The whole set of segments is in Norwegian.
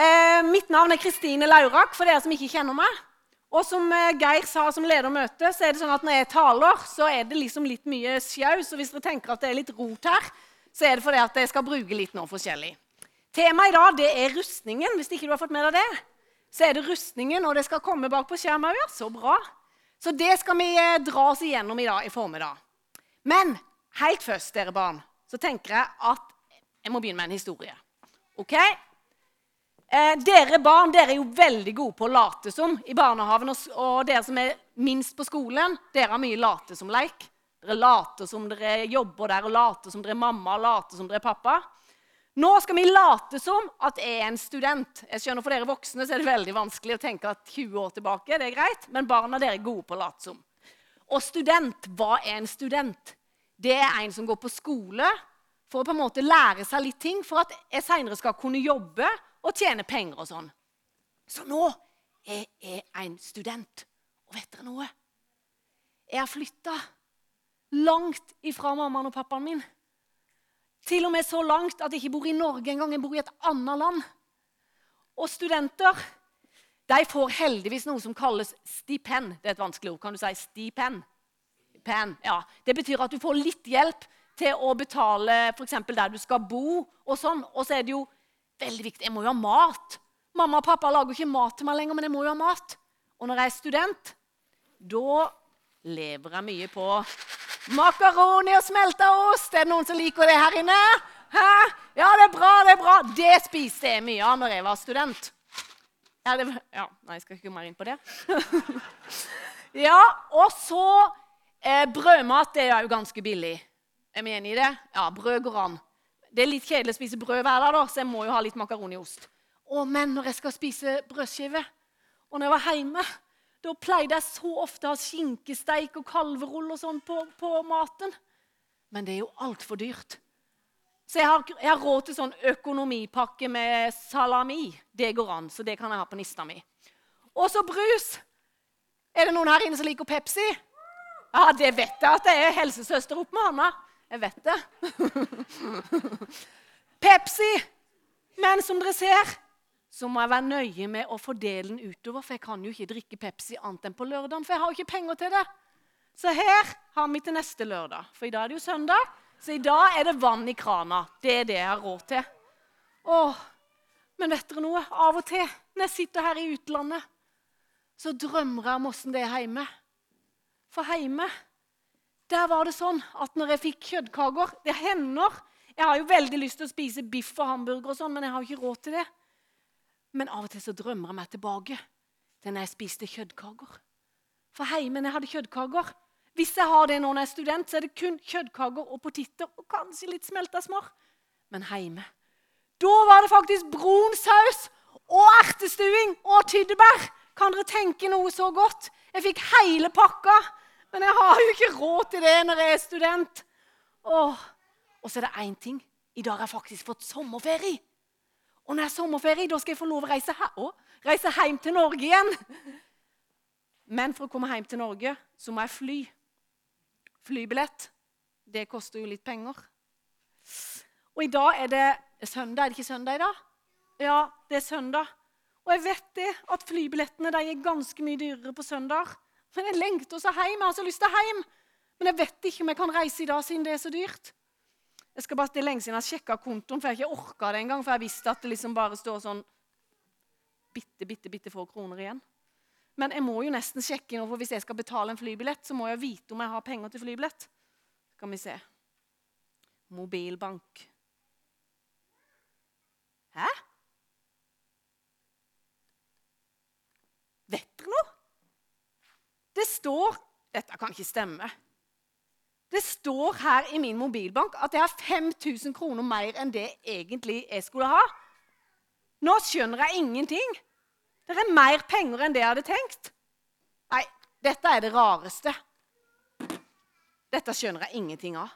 Eh, mitt navn er Kristine Laurak, for dere som ikke kjenner meg. Og som eh, Geir sa som leder møtet, så er det sånn at når jeg taler, så er det liksom litt mye sjau. Så hvis dere tenker at det er litt rot her, så er det fordi at jeg skal bruke litt noe forskjellig. Temaet i dag det er rustningen. Hvis ikke du har fått med deg det, så er det rustningen, og det skal komme bak på skjermen òg. Ja. Så bra. Så det skal vi eh, dra oss igjennom i dag i formiddag. Men helt først, dere barn, så tenker jeg at jeg må begynne med en historie. Ok? Eh, dere barn dere er jo veldig gode på å late som i barnehagen. Og, og dere som er minst på skolen, dere har mye late som-leik. Dere later som dere jobber der, og later som dere er mamma og later som dere er pappa. Nå skal vi late som at jeg er en student. Jeg skjønner For dere voksne så er det veldig vanskelig å tenke at 20 år tilbake, det er greit, men barna dere er gode på å late som. Og student, hva er en student? Det er en som går på skole for å på en måte lære seg litt ting for at jeg seinere skal kunne jobbe og tjene penger og sånn. Så nå er jeg en student. Og vet dere noe? Jeg har flytta langt ifra mammaen og pappaen min. Til og med så langt at jeg ikke bor i Norge engang. Jeg bor i et annet land. Og studenter de får heldigvis noe som kalles stipend. Det er et vanskelig ord. Kan du si stipend? Pen, ja. Det betyr at du får litt hjelp til å betale f.eks. der du skal bo. Og sånn. Og så er det jo veldig viktig. Jeg må jo ha mat. Mamma og pappa lager ikke mat til meg lenger, men jeg må jo ha mat. Og når jeg er student, da lever jeg mye på makaroni og smelta ost. Er det noen som liker det her inne? Hæ? Ja, det er bra, det er bra. Det spiste jeg mye av når jeg var student. Ja, det, ja Nei, jeg skal ikke gå mer inn på det. ja, og så eh, Brødmat det er jo ganske billig. Er vi enige i det? Ja, brød går an. Det er litt kjedelig å spise brød hver dag, da, så jeg må jo ha litt makaroniost. Å, men når jeg skal spise brødskive, og når jeg var hjemme, da pleide jeg så ofte å ha skinkesteik og kalverull og sånn på, på, maten. Men det er jo altfor dyrt. Så jeg har, jeg har, råd til sånn økonomipakke med salami. Det går an, så det kan jeg ha på nista mi. Og så brus. Er det noen her inne som liker Pepsi? Ja, det vet jeg at det er helsesøster opp med hånda. Jeg vet det. Pepsi! Men som dere ser, så må jeg være nøye med å fordele den utover. For jeg kan jo ikke drikke Pepsi annet enn på lørdagen, for jeg har jo ikke penger til det. Så her har vi til neste lørdag. For i dag er det jo søndag, så i dag er det vann i krana. Det er det jeg har råd til. Åh, Men vet dere noe? Av og til når jeg sitter her i utlandet, så drømmer jeg om åssen det er hjemme. For hjemme der var det sånn at når jeg fikk kjøttkaker Det hender. Jeg har jo veldig lyst til å spise biff og hamburger, og sånn, men jeg har jo ikke råd til det. Men av og til så drømmer jeg meg tilbake til når jeg spiste kjøttkaker. For hjemme når jeg hadde kjøttkaker Hvis jeg har det nå når jeg er student, så er det kun kjøttkaker og poteter og kanskje litt smelta smør. Men hjemme Da var det faktisk brun saus og ertestuing og tyddebær. Kan dere tenke noe så godt? Jeg fikk hele pakka. Men jeg har jo ikke råd til det når jeg er student. Åh. Og så er det én ting. I dag har jeg faktisk fått sommerferie. Og når jeg har sommerferie, da skal jeg få lov å reise, å, reise hjem til Norge igjen. Men for å komme hjem til Norge så må jeg fly. Flybillett. Det koster jo litt penger. Og i dag er det søndag. Er det ikke søndag i dag? Ja, det er søndag. Og jeg vet det at flybillettene de er ganske mye dyrere på søndag. Men jeg lengter så hjem. Jeg har så lyst til hjem. Men jeg vet ikke om jeg kan reise i dag siden det er så dyrt. Jeg skal bare, er lenge siden jeg har sjekka kontoen, for jeg har ikke orka det engang. For jeg visste at det liksom bare står sånn bitte, bitte, bitte få kroner igjen. Men jeg må jo nesten sjekke inn, for hvis jeg skal betale en flybillett, så må jeg vite om jeg har penger til flybillett. Skal vi se Mobilbank. Hæ? Vet dere noe? Det står Dette kan ikke stemme. Det står her i min mobilbank at jeg har 5000 kroner mer enn det egentlig jeg skulle ha. Nå skjønner jeg ingenting. Det er mer penger enn det jeg hadde tenkt. Nei, dette er det rareste. Dette skjønner jeg ingenting av.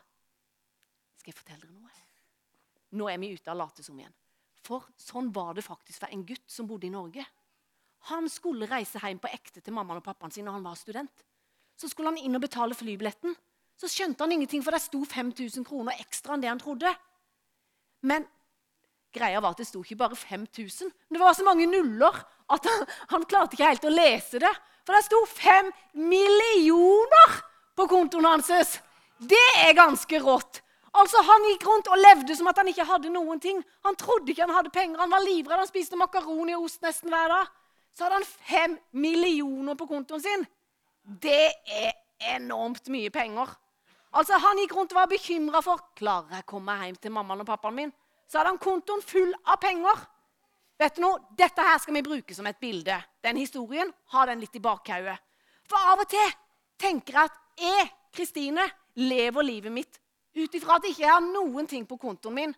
Skal jeg fortelle dere noe? Nå er vi ute av late som igjen. For sånn var det faktisk for en gutt som bodde i Norge. Han skulle reise hjem på ekte til mammaen og pappaen sin når han var student. Så skulle han inn og betale flybilletten. Så skjønte han ingenting, for det sto 5000 kroner ekstra enn det han trodde. Men greia var at det sto ikke bare 5000. Men det var så mange nuller at han, han klarte ikke helt å lese det. For det sto 5 millioner på kontoen hans. Det er ganske rått. Altså, Han gikk rundt og levde som at han ikke hadde noen ting. Han trodde ikke han hadde penger. Han var livredd. Han spiste makaroni og ost nesten hver dag. Så hadde han fem millioner på kontoen sin. Det er enormt mye penger. Altså, Han gikk rundt og var bekymra for klarer jeg å komme hjem til mammaen og pappaen min. Så hadde han kontoen full av penger. Vet du noe? Dette her skal vi bruke som et bilde. Den historien, ha den litt i bakhauget. For av og til tenker jeg at jeg, Kristine, lever livet mitt ut ifra at jeg ikke har noen ting på kontoen min.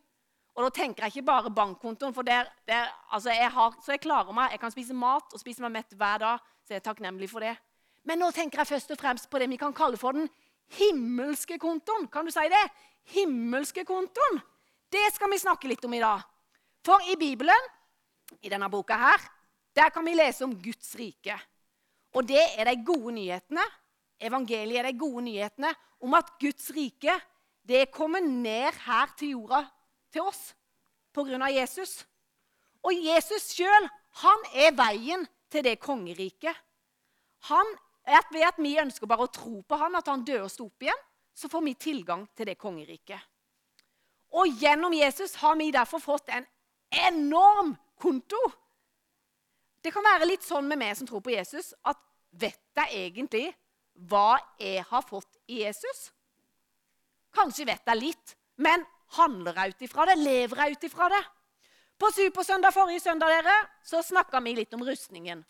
Og da tenker jeg ikke bare bankkontoen, for der, der, altså jeg har, så jeg klarer meg. Jeg kan spise mat og spise meg mett hver dag, så jeg er takknemlig for det. Men nå tenker jeg først og fremst på det vi kan kalle for den himmelske kontoen. Kan du si det? Himmelske kontoen. Det skal vi snakke litt om i dag. For i Bibelen, i denne boka her, der kan vi lese om Guds rike. Og det er de gode nyhetene. Evangeliet er de gode nyhetene om at Guds rike det kommer ned her til jorda til oss pga. Jesus. Og Jesus sjøl, han er veien til det kongeriket. Han, at ved at vi ønsker bare å tro på han, at han døde og sto opp igjen, så får vi tilgang til det kongeriket. Og gjennom Jesus har vi derfor fått en enorm konto. Det kan være litt sånn med meg som tror på Jesus, at vet jeg egentlig hva jeg har fått i Jesus? Kanskje vet jeg litt, men handler jeg ut ifra det? Lever jeg ut ifra det? På Supersøndag forrige søndag dere, så snakka vi litt om rustningen.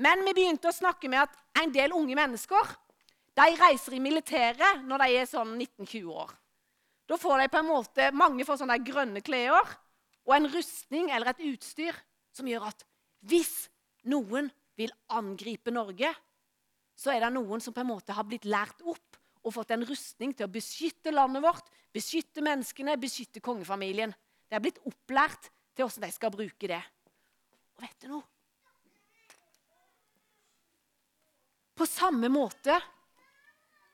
Men vi begynte å snakke med at en del unge mennesker de reiser i militæret når de er sånn 19-20 år. Da får de på en måte, Mange får sånne grønne klær og en rustning eller et utstyr som gjør at hvis noen vil angripe Norge, så er det noen som på en måte har blitt lært opp og fått en rustning til å beskytte landet vårt, beskytte menneskene, beskytte kongefamilien. De er blitt opplært til hvordan de skal bruke det. Og vet du noe? På samme måte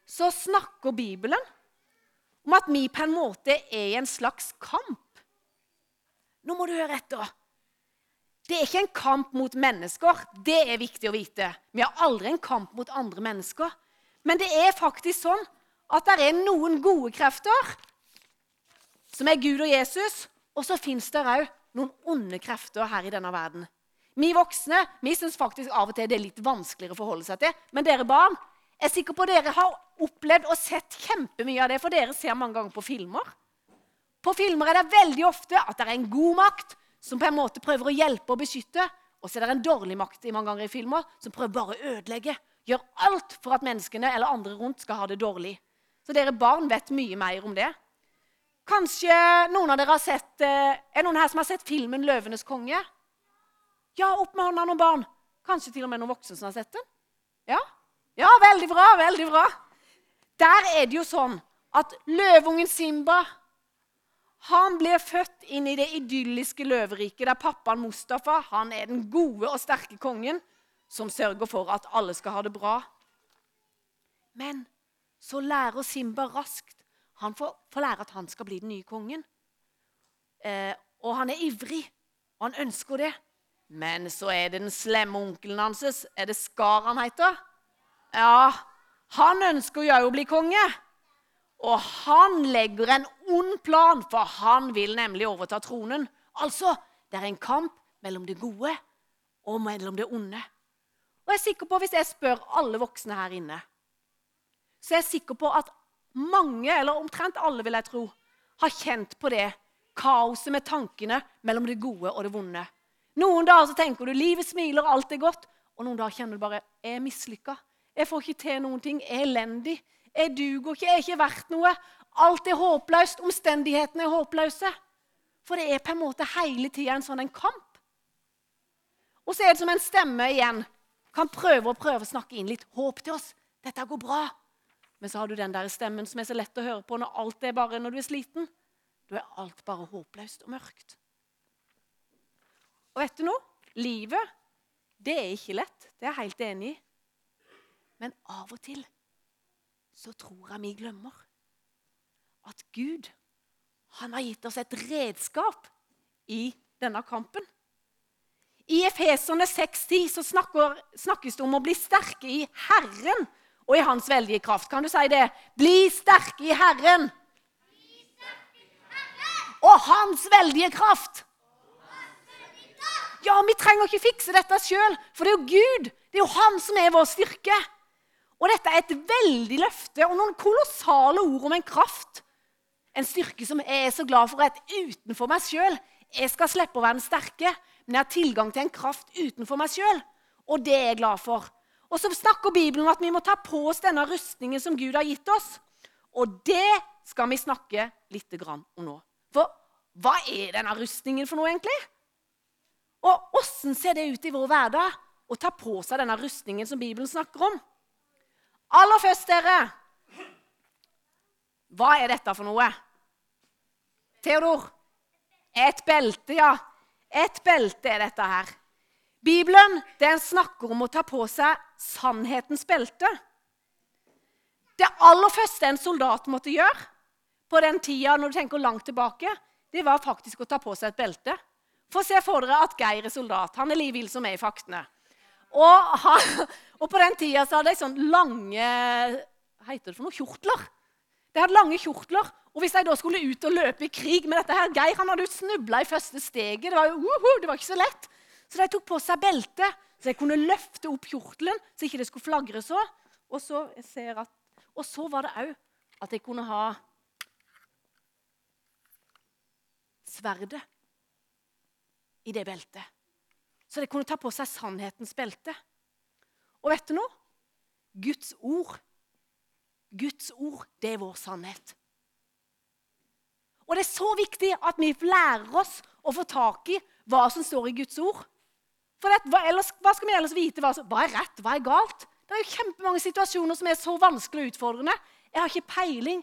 så snakker Bibelen om at vi på en måte er i en slags kamp. Nå må du høre etter. Det er ikke en kamp mot mennesker. Det er viktig å vite. Vi har aldri en kamp mot andre mennesker. Men det er faktisk sånn at det er noen gode krefter, som er Gud og Jesus, og så fins det òg noen onde krefter her i denne verden. Vi voksne vi syns faktisk av og til det er litt vanskeligere å forholde seg til. Men dere barn, jeg er sikker på at dere har opplevd og sett kjempemye av det, for dere ser mange ganger på filmer. På filmer er det veldig ofte at det er en god makt som på en måte prøver å hjelpe og beskytte. Og så er det en dårlig makt i mange ganger i filmer som prøver bare å ødelegge gjør alt for at menneskene eller andre rundt skal ha det dårlig. Så dere barn vet mye mer om det. Kanskje noen av dere har sett, eh, Er noen her som har sett filmen 'Løvenes konge'? Ja, opp med hånda noen barn. Kanskje til og med noen voksne som har sett den? Ja? Ja, veldig bra, veldig bra. Der er det jo sånn at løveungen Simba han blir født inn i det idylliske løveriket, der pappaen Mustafa han er den gode og sterke kongen som sørger for at alle skal ha det bra. Men så lærer Simba raskt Han får, får lære at han skal bli den nye kongen. Eh, og han er ivrig, og han ønsker det. Men så er det den slemme onkelen hans. Er det Skar han heter? Ja, han ønsker jo å bli konge. Og han legger en ond plan, for han vil nemlig overta tronen. Altså, det er en kamp mellom det gode og mellom det onde. Og jeg er sikker på, Hvis jeg spør alle voksne her inne, så er jeg sikker på at mange, eller omtrent alle, vil jeg tro, har kjent på det kaoset med tankene mellom det gode og det vonde. Noen dager så tenker du livet smiler, alt er godt. Og noen dager kjenner du bare jeg er mislykka. Jeg får ikke til noen ting. Jeg er elendig. Jeg duger ikke. Jeg er ikke verdt noe. Alt er håpløst. Omstendighetene er håpløse. For det er på en måte hele tida en sånn en kamp. Og så er det som en stemme igjen kan prøve og prøve å snakke inn litt håp til oss. Dette går bra. Men så har du den der stemmen som er så lett å høre på når alt er bare når du er sliten. Da er alt bare håpløst og mørkt. Og vet du noe? Livet, det er ikke lett. Det er jeg helt enig i. Men av og til så tror jeg vi glemmer at Gud han har gitt oss et redskap i denne kampen. I Efeserne 6,10 så snakker, snakkes det om å bli sterke i Herren og i Hans veldige kraft. Kan du si det? Bli sterke i Herren. Og Hans veldige kraft. Ja, vi trenger ikke fikse dette sjøl, for det er jo Gud. Det er jo Han som er vår styrke. Og dette er et veldig løfte og noen kolossale ord om en kraft. En styrke som jeg er så glad for at utenfor meg sjøl. Jeg skal slippe å være den sterke, men jeg har tilgang til en kraft utenfor meg sjøl. Og det er jeg glad for. Og så snakker Bibelen om at vi må ta på oss denne rustningen som Gud har gitt oss. Og det skal vi snakke litt om nå. For hva er denne rustningen for noe, egentlig? Og åssen ser det ut i vår hverdag å ta på seg denne rustningen som Bibelen snakker om? Aller først, dere Hva er dette for noe? Theodor? Et belte, ja. Et belte er dette her. Bibelen den snakker om å ta på seg sannhetens belte. Det aller første en soldat måtte gjøre på den tida, når du tenker langt tilbake, det var faktisk å ta på seg et belte. Få se for dere at Geir er soldat. Han er like vill som er i faktene. Og, han, og, på den tida så hadde de sånne lange Hva heter det for noe? Kjortler. De hadde lange kjortler. Og hvis de da skulle ut og løpe i krig med dette her, Geir han hadde jo snubla i første steget. Det var jo uh -huh, det var ikke så lett. Så de tok på seg belte, så de kunne løfte opp kjortelen så ikke det skulle flagre så. Og så, at, og så var det òg at de kunne ha sverdet i det beltet. Så de kunne ta på seg sannhetens belte. Og vet du noe? Guds ord. Guds ord, det er vår sannhet. Og det er så viktig at vi lærer oss å få tak i hva som står i Guds ord. For det, hva, ellers, hva, skal vi ellers vite? Hva, hva, er rett, hva er galt? Det er jo kjempemange situasjoner som er så vanskelig og utfordrende. Jeg har ikke peiling.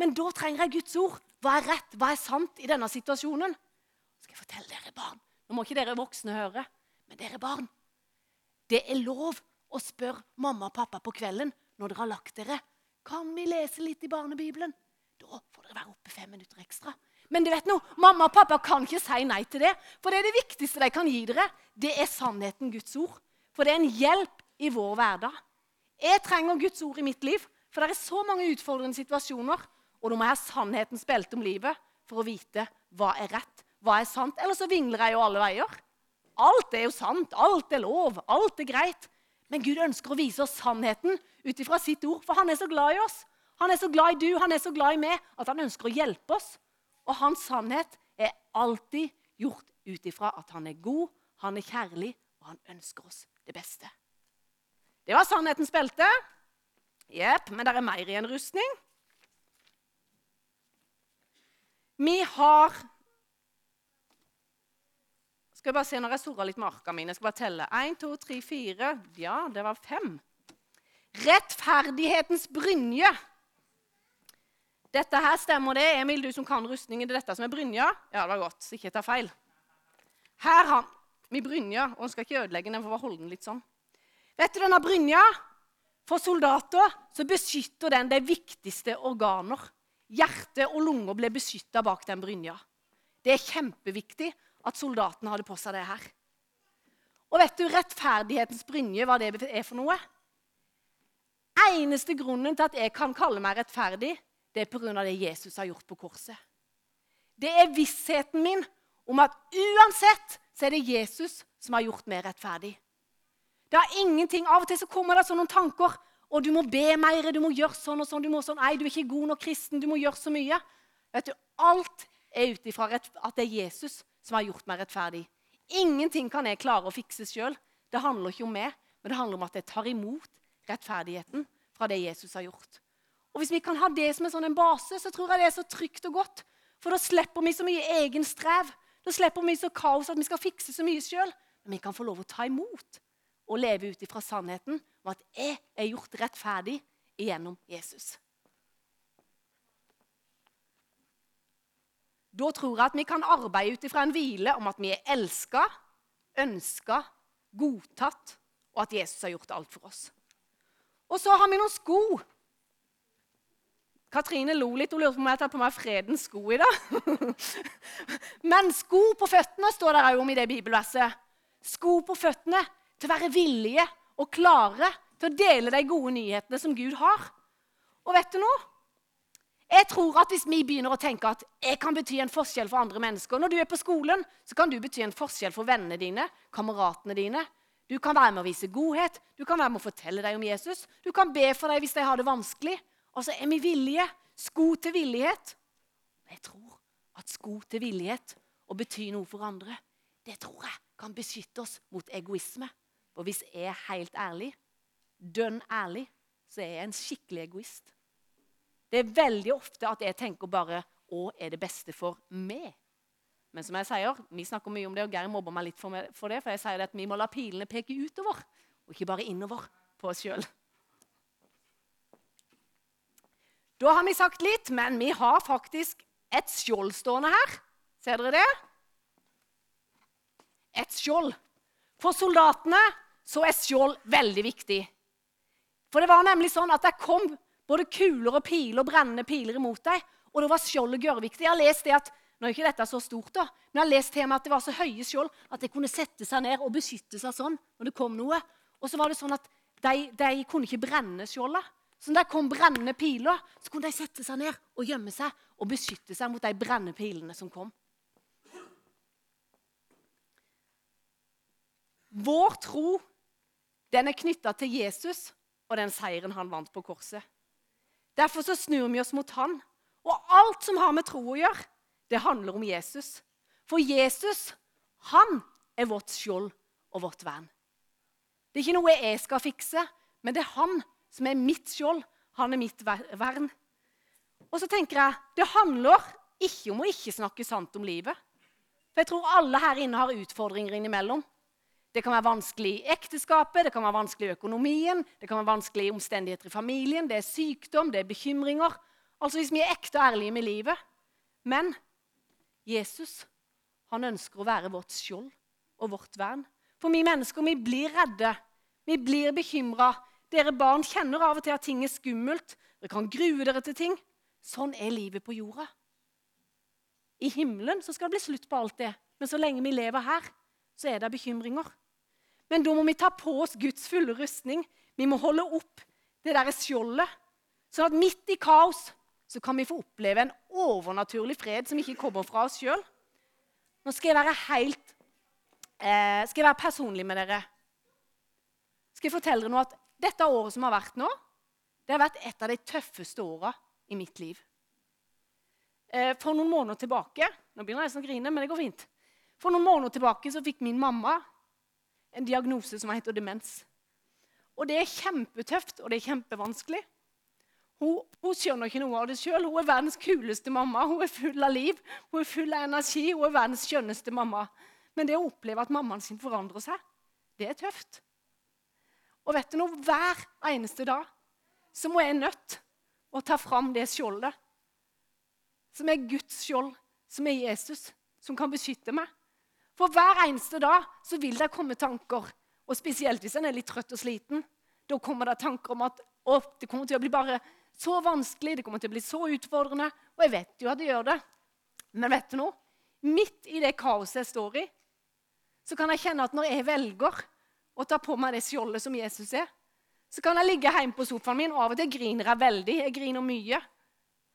Men da trenger jeg Guds ord. Hva er rett, hva er sant i denne situasjonen? skal jeg fortelle dere, barn. Nå må ikke dere voksne høre, men dere barn. Det er lov å spørre mamma og pappa på kvelden når dere har lagt dere. Kan vi lese litt i barnebibelen? Da får dere være oppe fem minutter ekstra. Men du vet noe, mamma og pappa kan ikke si nei til det. For det er det viktigste de kan gi dere. Det er sannheten, Guds ord. For det er en hjelp i vår hverdag. Jeg trenger Guds ord i mitt liv, for det er så mange utfordrende situasjoner. Og da må jeg ha sannhetens belte om livet for å vite hva er rett, hva er sant? Eller så vingler jeg jo alle veier. Alt er jo sant, alt er lov, alt er greit. Men Gud ønsker å vise oss sannheten ut ifra sitt ord, for han er så glad i oss. Han er så glad i du, han er så glad i meg, at han ønsker å hjelpe oss. Og hans sannhet er alltid gjort ut ifra at han er god, han er kjærlig, og han ønsker oss det beste. Det var sannhetens belte. Jepp, men det er mer i en rustning. Vi har skal jeg bare se når jeg surra litt med arka mine. Jeg skal bare telle. 1, 2, 3, 4 Ja, det var fem. Rettferdighetens brynje. Dette her stemmer det. Emil, du som kan rustningen, det er dette som er brynja? Ja, det var godt, så ikke tar feil. Her har vi brynja, og den skal ikke ødelegge den, for å holde den litt sånn. Vet du denne brynja? For soldater så beskytter den de viktigste organer. Hjerte og lunger ble beskytta bak den brynja. Det er kjempeviktig at soldatene hadde på seg det her. Og vet du rettferdighetens brynje, hva det er for noe? Eneste grunnen til at jeg kan kalle meg rettferdig, det er pga. det Jesus har gjort på korset. Det er vissheten min om at uansett så er det Jesus som har gjort meg rettferdig. Det er ingenting, Av og til så kommer det sånne tanker. og du må be mer, du må gjøre sånn og sånn. du må sånn, Nei, du er ikke god nok kristen, du må gjøre så mye. Vet du, Alt er ut ifra at det er Jesus som har gjort meg rettferdig. Ingenting kan jeg klare å fikse sjøl. Det handler ikke om meg, men det handler om at jeg tar imot rettferdigheten fra det Jesus har gjort. Og Hvis vi kan ha det som en sånn base, så tror jeg det er så trygt og godt. For da slipper vi så mye egen strev. Da slipper vi så kaos at vi skal fikse så mye sjøl. Men vi kan få lov å ta imot og leve ut ifra sannheten om at jeg er gjort rettferdig gjennom Jesus. Da tror jeg at vi kan arbeide ut ifra en hvile om at vi er elska, ønska, godtatt, og at Jesus har gjort alt for oss. Og så har vi noen sko. Katrine lo litt. Hun lurte på om jeg tar på meg fredens sko i dag. Men sko på føttene står der òg om i det bibelverset. Sko på føttene til å være villige og klare til å dele de gode nyhetene som Gud har. Og vet du noe? Jeg tror at Hvis vi begynner å tenke at jeg kan bety en forskjell for andre mennesker Når du er på skolen, så kan du bety en forskjell for vennene dine, kameratene dine. Du kan være med å vise godhet, du kan være med å fortelle deg om Jesus. Du kan be for dem hvis de har det vanskelig. Altså, er vi villige? Sko til villighet. Jeg tror at sko til villighet og bety noe for andre, det tror jeg kan beskytte oss mot egoisme. For hvis jeg er helt ærlig, dønn ærlig, så er jeg en skikkelig egoist. Det er veldig ofte at jeg tenker bare 'Å, er det beste for meg?' Men som jeg sier, vi snakker mye om det, og Geir mobber meg litt for det. For jeg sier at vi må la pilene peke utover, og ikke bare innover på oss sjøl. Da har vi sagt litt, men vi har faktisk et skjold stående her. Ser dere det? Et skjold. For soldatene så er skjold veldig viktig. For det var nemlig sånn at det kom både kuler og piler og brennende piler imot deg. Og det var skjoldet gørrviktig. Jeg har lest det at nå er ikke dette så stort da, men jeg har lest til meg at det var så høye skjold at de kunne sette seg ned og beskytte seg sånn når det kom noe. Og så var det sånn at de, de kunne ikke brenne skjoldet. Så når det kom brennende piler, så kunne de sette seg ned og gjemme seg og beskytte seg mot de brennende pilene som kom. Vår tro den er knytta til Jesus og den seieren han vant på korset. Derfor så snur vi oss mot han. Og alt som har med tro å gjøre, det handler om Jesus. For Jesus, han er vårt skjold og vårt vern. Det er ikke noe jeg skal fikse, men det er han som er mitt skjold. Han er mitt vern. Og så tenker jeg, Det handler ikke om å ikke snakke sant om livet. For jeg tror alle her inne har utfordringer innimellom. Det kan være vanskelig i ekteskapet, det kan være vanskelig i økonomien, det kan være vanskelig i omstendigheter i familien, det er sykdom, det er bekymringer. Altså hvis vi er ekte og ærlige med livet. Men Jesus han ønsker å være vårt skjold og vårt vern. For vi mennesker vi blir redde, vi blir bekymra, dere barn kjenner av og til at ting er skummelt. Dere kan grue dere til ting. Sånn er livet på jorda. I himmelen så skal det bli slutt på alt det. Men så lenge vi lever her, så er det bekymringer. Men da må vi ta på oss Guds fulle rustning. Vi må holde opp det derre skjoldet. Sånn at midt i kaos så kan vi få oppleve en overnaturlig fred som ikke kommer fra oss sjøl. Nå skal jeg være helt eh, Skal jeg være personlig med dere. Skal jeg fortelle dere noe at dette året som har vært nå, det har vært et av de tøffeste åra i mitt liv. Eh, for noen måneder tilbake Nå begynner jeg å grine, men det går fint. For noen måneder tilbake så fikk min mamma en diagnose som heter demens. Og det er kjempetøft, og det er kjempevanskelig. Hun, hun skjønner ikke noe av det sjøl. Hun er verdens kuleste mamma. Hun er full av liv, hun er full av energi, hun er verdens skjønneste mamma. Men det å oppleve at mammaen sin forandrer seg, det er tøft. Og vet du noe? Hver eneste dag så må jeg nødt å ta fram det skjoldet. Som er Guds skjold, som er Jesus, som kan beskytte meg. For hver eneste dag så vil det komme tanker, og spesielt hvis en er litt trøtt og sliten. Da kommer det tanker om at det kommer til å bli bare så vanskelig, det kommer til å bli så utfordrende. Og jeg vet jo at det gjør det. Men vet du noe? Midt i det kaoset jeg står i, så kan jeg kjenne at når jeg velger å ta på meg det skjoldet som Jesus er. Så kan jeg ligge hjemme på sofaen min, og av og til griner jeg veldig. Jeg griner mye.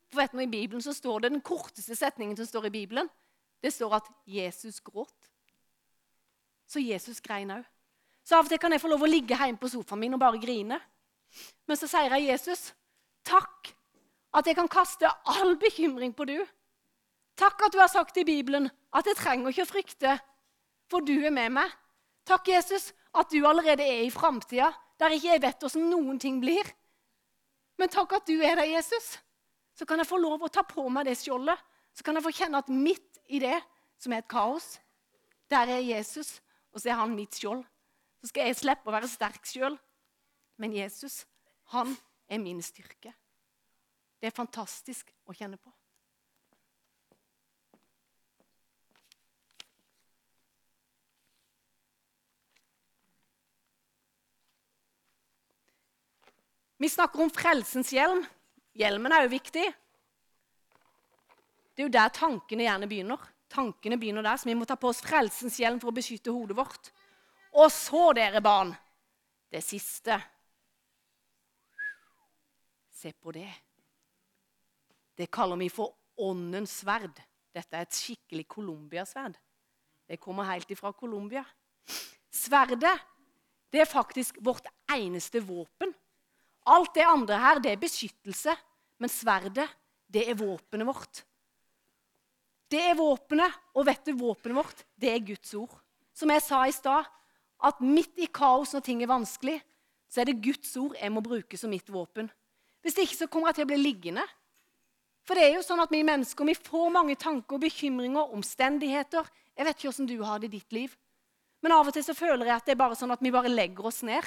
For vet du, I Bibelen så står det den korteste setningen som står i Bibelen. Det står at Jesus gråt. Så Jesus grein òg. Så av og til kan jeg få lov å ligge hjemme på sofaen min og bare grine. Men så sier jeg Jesus, takk at jeg kan kaste all bekymring på du. Takk at du har sagt i Bibelen at jeg trenger ikke å frykte, for du er med meg. Takk, Jesus, at du allerede er i framtida, der ikke jeg vet åssen noen ting blir. Men takk at du er der, Jesus. Så kan jeg få lov å ta på meg det skjoldet. Så kan jeg få kjenne at midt i det, som er et kaos, der er Jesus, og så er han mitt skjold. Så skal jeg slippe å være sterk sjøl. Men Jesus, han er min styrke. Det er fantastisk å kjenne på. Vi snakker om frelsens hjelm. Hjelmen er jo viktig. Det er jo der tankene gjerne begynner. Tankene begynner der, Så vi må ta på oss frelsens hjelm for å beskytte hodet vårt. Og så, dere barn, det siste. Se på det. Det kaller vi for åndens sverd. Dette er et skikkelig Colombia-sverd. Det kommer helt ifra Colombia. Sverdet det er faktisk vårt eneste våpen. Alt det andre her, det er beskyttelse. Men sverdet, det er våpenet vårt. Det er våpenet, og vet du, våpenet vårt, det er Guds ord. Som jeg sa i stad, at midt i kaos når ting er vanskelig, så er det Guds ord jeg må bruke som mitt våpen. Hvis ikke så kommer jeg til å bli liggende. For det er jo sånn at vi mennesker vi får mange tanker, bekymringer, omstendigheter. Jeg vet ikke åssen du har det i ditt liv. Men av og til så føler jeg at det er bare sånn at vi bare legger oss ned.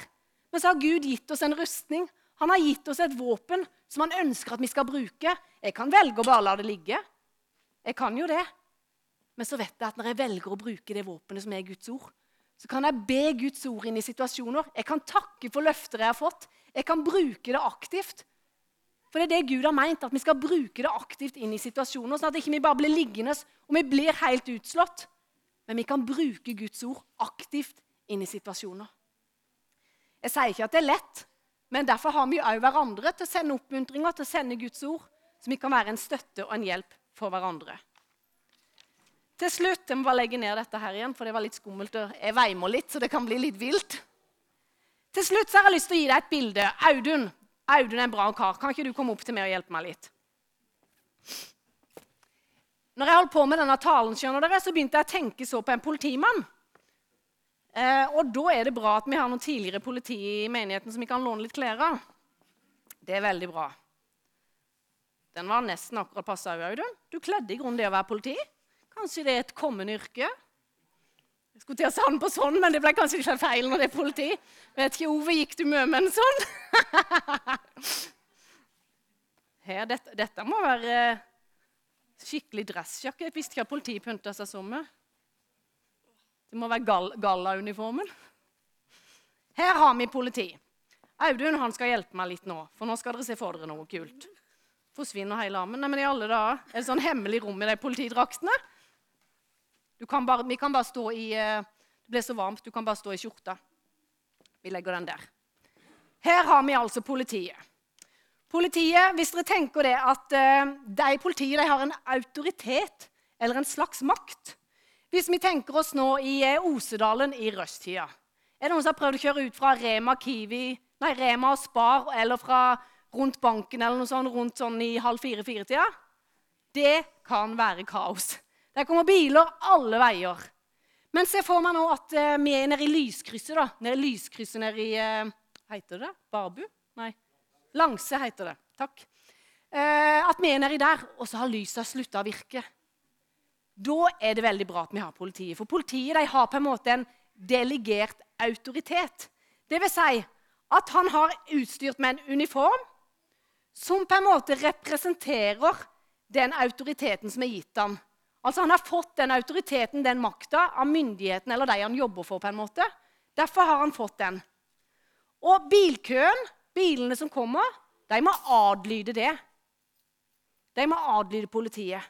Men så har Gud gitt oss en rustning. Han har gitt oss et våpen som han ønsker at vi skal bruke. Jeg kan velge å bare la det ligge. Jeg kan jo det. Men så vet jeg at når jeg velger å bruke det våpenet som er Guds ord, så kan jeg be Guds ord inn i situasjoner. Jeg kan takke for løfter jeg har fått. Jeg kan bruke det aktivt. For det er det Gud har meint, at vi skal bruke det aktivt inn i situasjoner, sånn at ikke vi ikke bare blir liggende og vi blir helt utslått. Men vi kan bruke Guds ord aktivt inn i situasjoner. Jeg sier ikke at det er lett, men derfor har vi òg hverandre til å sende oppmuntringer, til å sende Guds ord, så vi kan være en støtte og en hjelp for hverandre. Til slutt, Jeg må bare legge ned dette her igjen, for det var litt skummelt. Jeg veimer litt, så det kan bli litt vilt. Til slutt så har jeg lyst til å gi deg et bilde. Audun Audun er en bra kar. Kan ikke du komme opp til meg og hjelpe meg litt? Når jeg holdt på med denne talen, skjønner dere, så begynte jeg å tenke så på en politimann. Eh, og da er det bra at vi har noen tidligere politi i menigheten som vi kan låne litt klær av. Det er veldig bra. Den var nesten akkurat passa, Audun. Du kledde i grunnen det å være politi. Kanskje det er et kommende yrke? Jeg skulle til å se han på sånn, men det ble kanskje ikke feil når det er politi. Vet ikke, Ove, gikk du mye med en sånn? Her, dette, dette må være skikkelig dressjakke. Jeg visste ikke at politiet pynta seg med. Det må være gall gallauniformen. Her har vi politi. Audun han skal hjelpe meg litt nå, for nå skal dere se for dere noe kult. Forsvinner hele armen. Nei, men i alle dager, Er det sånn hemmelig rom i de politidraktene? Kan bare, vi kan bare stå i eh, Det ble så varmt, du kan bare stå i skjorta. Vi legger den der. Her har vi altså politiet. Politiet, Hvis dere tenker det at uh, de politiet de har en autoritet eller en slags makt Hvis vi tenker oss nå i uh, Osedalen i rushtida Er det noen som har prøvd å kjøre ut fra Rema, Kiwi, nei, Rema og Spar eller fra rundt banken eller noe sånt rundt sånn i halv fire-fire-tida? Det kan være kaos. Der kommer biler alle veier. Men se for meg nå at uh, vi er nede i lyskrysset. da. Nede i lyskrysset nede i uh, Heter det Barbu? Nei. Langse heter det. Takk. Eh, at vi er nedi der, og så har lysa slutta å virke. Da er det veldig bra at vi har politiet. For politiet har på en måte en delegert autoritet. Det vil si at han har utstyrt med en uniform som på en måte representerer den autoriteten som er gitt ham. Altså Han har fått den autoriteten, den makta, av myndigheten eller de han jobber for. på en måte. Derfor har han fått den. Og bilkøen Bilene som kommer, de må adlyde det. De må adlyde politiet.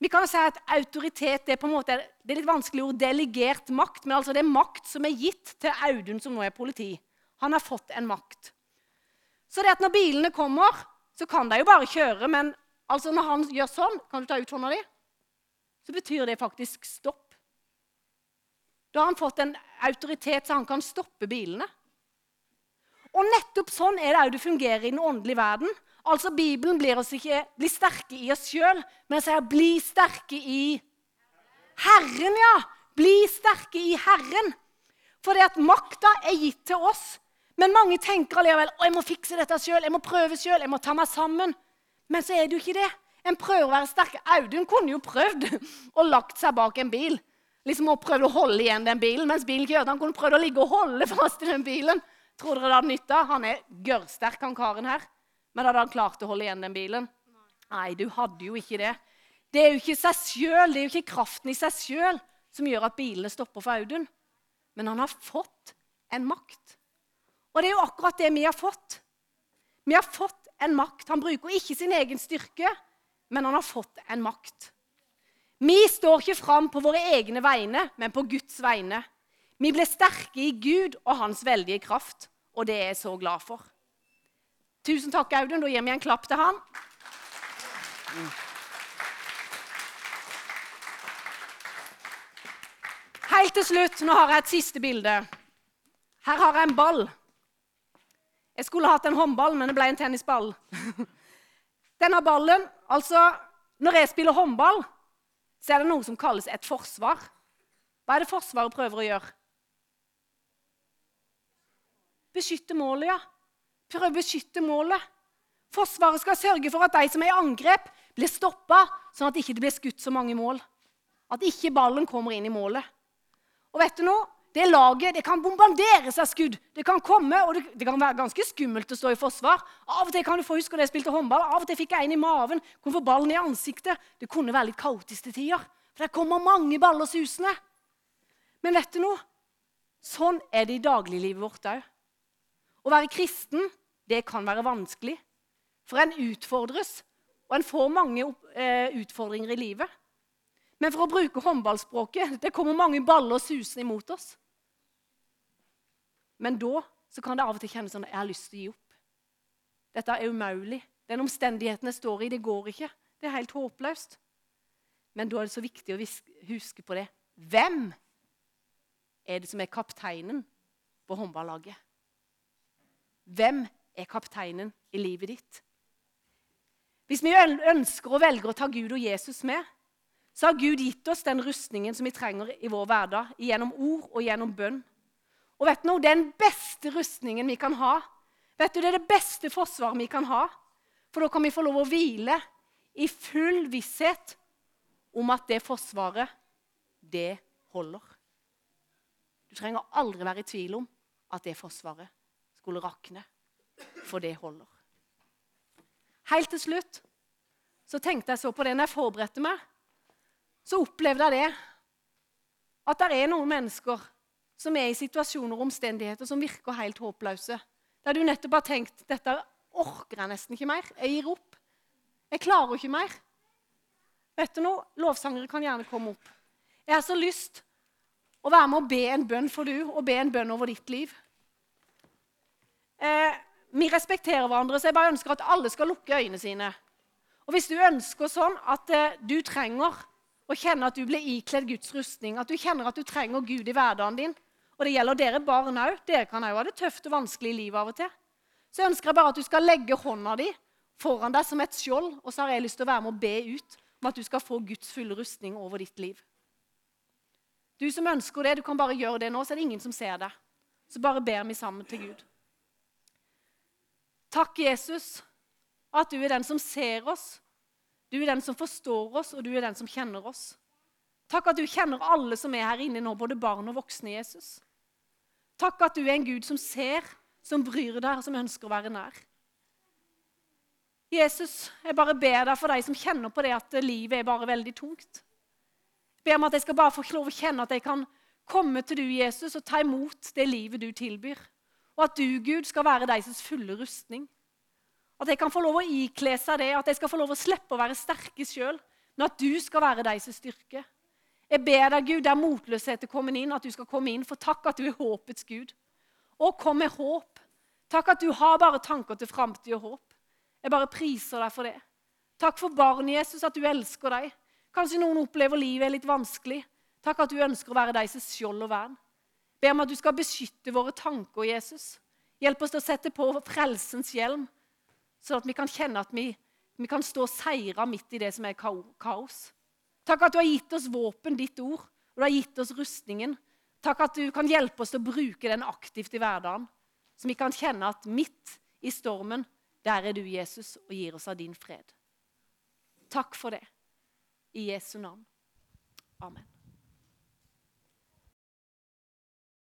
Vi kan jo si at Autoritet er på en måte, det er litt vanskelig ord, delegert makt. Men altså det er makt som er gitt til Audun, som nå er politi. Han har fått en makt. Så det at når bilene kommer, så kan de jo bare kjøre. Men altså når han gjør sånn Kan du ta ut hånda di? Så betyr det faktisk stopp. Da har han fått en autoritet så han kan stoppe bilene. Og nettopp sånn er det òg det fungerer i den åndelige verden. Altså, Bibelen blir oss ikke bli sterke i oss sjøl, men sier 'bli sterke i Herren'. ja. Bli sterke i Herren. For det at makta er gitt til oss. Men mange tenker allikevel å, jeg må fikse dette sjøl, jeg må prøve sjøl, jeg må ta meg sammen. Men så er det jo ikke det. En prøver å være sterk. Audun kunne jo prøvd å lagt seg bak en bil. Liksom og prøvd å holde igjen den bilen mens bilen kjørte. Han kunne prøvd å ligge og holde fast i den bilen. Tror dere det hadde nytta? Han er gørrsterk, han karen her. Men hadde han klart å holde igjen den bilen? Nei, du hadde jo ikke det. Det er jo ikke seg selv, det er jo ikke kraften i seg sjøl som gjør at bilene stopper for Audun. Men han har fått en makt. Og det er jo akkurat det vi har fått. Vi har fått en makt. Han bruker ikke sin egen styrke, men han har fått en makt. Vi står ikke fram på våre egne vegne, men på Guds vegne. Vi ble sterke i Gud og hans veldige kraft, og det er jeg så glad for. Tusen takk, Audun. Da gir vi en klapp til han. Helt til slutt, nå har jeg et siste bilde. Her har jeg en ball. Jeg skulle hatt en håndball, men det ble en tennisball. Denne ballen, altså Når jeg spiller håndball, så er det noe som kalles et forsvar. Hva er det Forsvaret prøver å gjøre? Beskytte målet, ja. Prøve å beskytte målet. Forsvaret skal sørge for at de som er i angrep, blir stoppa, sånn at det ikke blir skutt så mange mål. At ikke ballen kommer inn i målet. Og vet du noe? Det laget det kan bombarderes av skudd. Det kan komme, og det, det, kan være ganske skummelt å stå i forsvar. Av og til kan du få huske når jeg spilte håndball, av og til fikk jeg en i maven, kunne få ballen i ansiktet. Det kunne være litt kaotisk til tider, for det kommer mange baller susende. Men vet du noe? Sånn er det i dagliglivet vårt òg. Å være kristen det kan være vanskelig. For en utfordres, og en får mange eh, utfordringer i livet. Men for å bruke håndballspråket det kommer mange baller susende imot oss. Men da kan det av og til kjennes sånn at jeg har lyst til å gi opp. Dette er umulig. Den omstendigheten jeg står i, det går ikke. Det er helt håpløst. Men da er det så viktig å huske på det. Hvem er det som er kapteinen på håndballaget? Hvem er kapteinen i livet ditt? Hvis vi ønsker og velger å ta Gud og Jesus med, så har Gud gitt oss den rustningen som vi trenger i vår hverdag, gjennom ord og gjennom bønn. Og vet du noe? Det er den beste rustningen vi kan ha. Vet du, Det er det beste forsvaret vi kan ha. For da kan vi få lov å hvile i full visshet om at det forsvaret, det holder. Du trenger aldri være i tvil om at det forsvaret skulle rakne. For det holder. Helt til slutt så tenkte jeg så på det når jeg forberedte meg. Så opplevde jeg det at det er noen mennesker som er i situasjoner og omstendigheter som virker helt håpløse. Der du nettopp har tenkt dette orker jeg nesten ikke mer. Jeg gir opp. Jeg klarer ikke mer. Vet du noe? Lovsangere kan gjerne komme opp. Jeg har så lyst å være med og be en bønn for du, og be en bønn over ditt liv. Eh, vi respekterer hverandre, så jeg bare ønsker at alle skal lukke øynene sine. Og hvis du ønsker sånn at eh, du trenger å kjenne at du blir ikledd Guds rustning, at du kjenner at du trenger Gud i hverdagen din, og det gjelder dere barn òg. Dere kan òg ha det tøft og vanskelig i livet av og til. Så ønsker jeg bare at du skal legge hånda di foran deg som et skjold, og så har jeg lyst til å være med og be ut om at du skal få Guds fulle rustning over ditt liv. Du som ønsker det, du kan bare gjøre det nå, så er det ingen som ser deg. Så bare ber vi sammen til Gud. Takk, Jesus, at du er den som ser oss. Du er den som forstår oss, og du er den som kjenner oss. Takk at du kjenner alle som er her inne nå, både barn og voksne, Jesus. Takk at du er en Gud som ser, som bryr deg, og som ønsker å være nær. Jesus, jeg bare ber deg for de som kjenner på det at livet er bare veldig tungt. Jeg ber om at jeg skal bare få lov å kjenne at jeg kan komme til du, Jesus, og ta imot det livet du tilbyr. Og at du, Gud, skal være deres fulle rustning. At jeg kan få lov å ikle seg det, at jeg skal få lov å slippe å være sterke sjøl, men at du skal være deres styrke. Jeg ber deg, Gud, der motløshet er kommet inn, at du skal komme inn. For takk at du er håpets Gud. Og kom med håp. Takk at du har bare tanker til framtid og håp. Jeg bare priser deg for det. Takk for barn, Jesus, at du elsker deg. Kanskje noen opplever livet er litt vanskelig. Takk at du ønsker å være deres skjold og vern. Be om at du skal beskytte våre tanker, Jesus. Hjelp oss til å sette på frelsens hjelm, sånn at vi kan kjenne at vi, vi kan stå seira midt i det som er kaos. Takk at du har gitt oss våpen, ditt ord, og du har gitt oss rustningen. Takk at du kan hjelpe oss til å bruke den aktivt i hverdagen, så vi kan kjenne at midt i stormen, der er du, Jesus, og gir oss av din fred. Takk for det. I Jesu navn. Amen.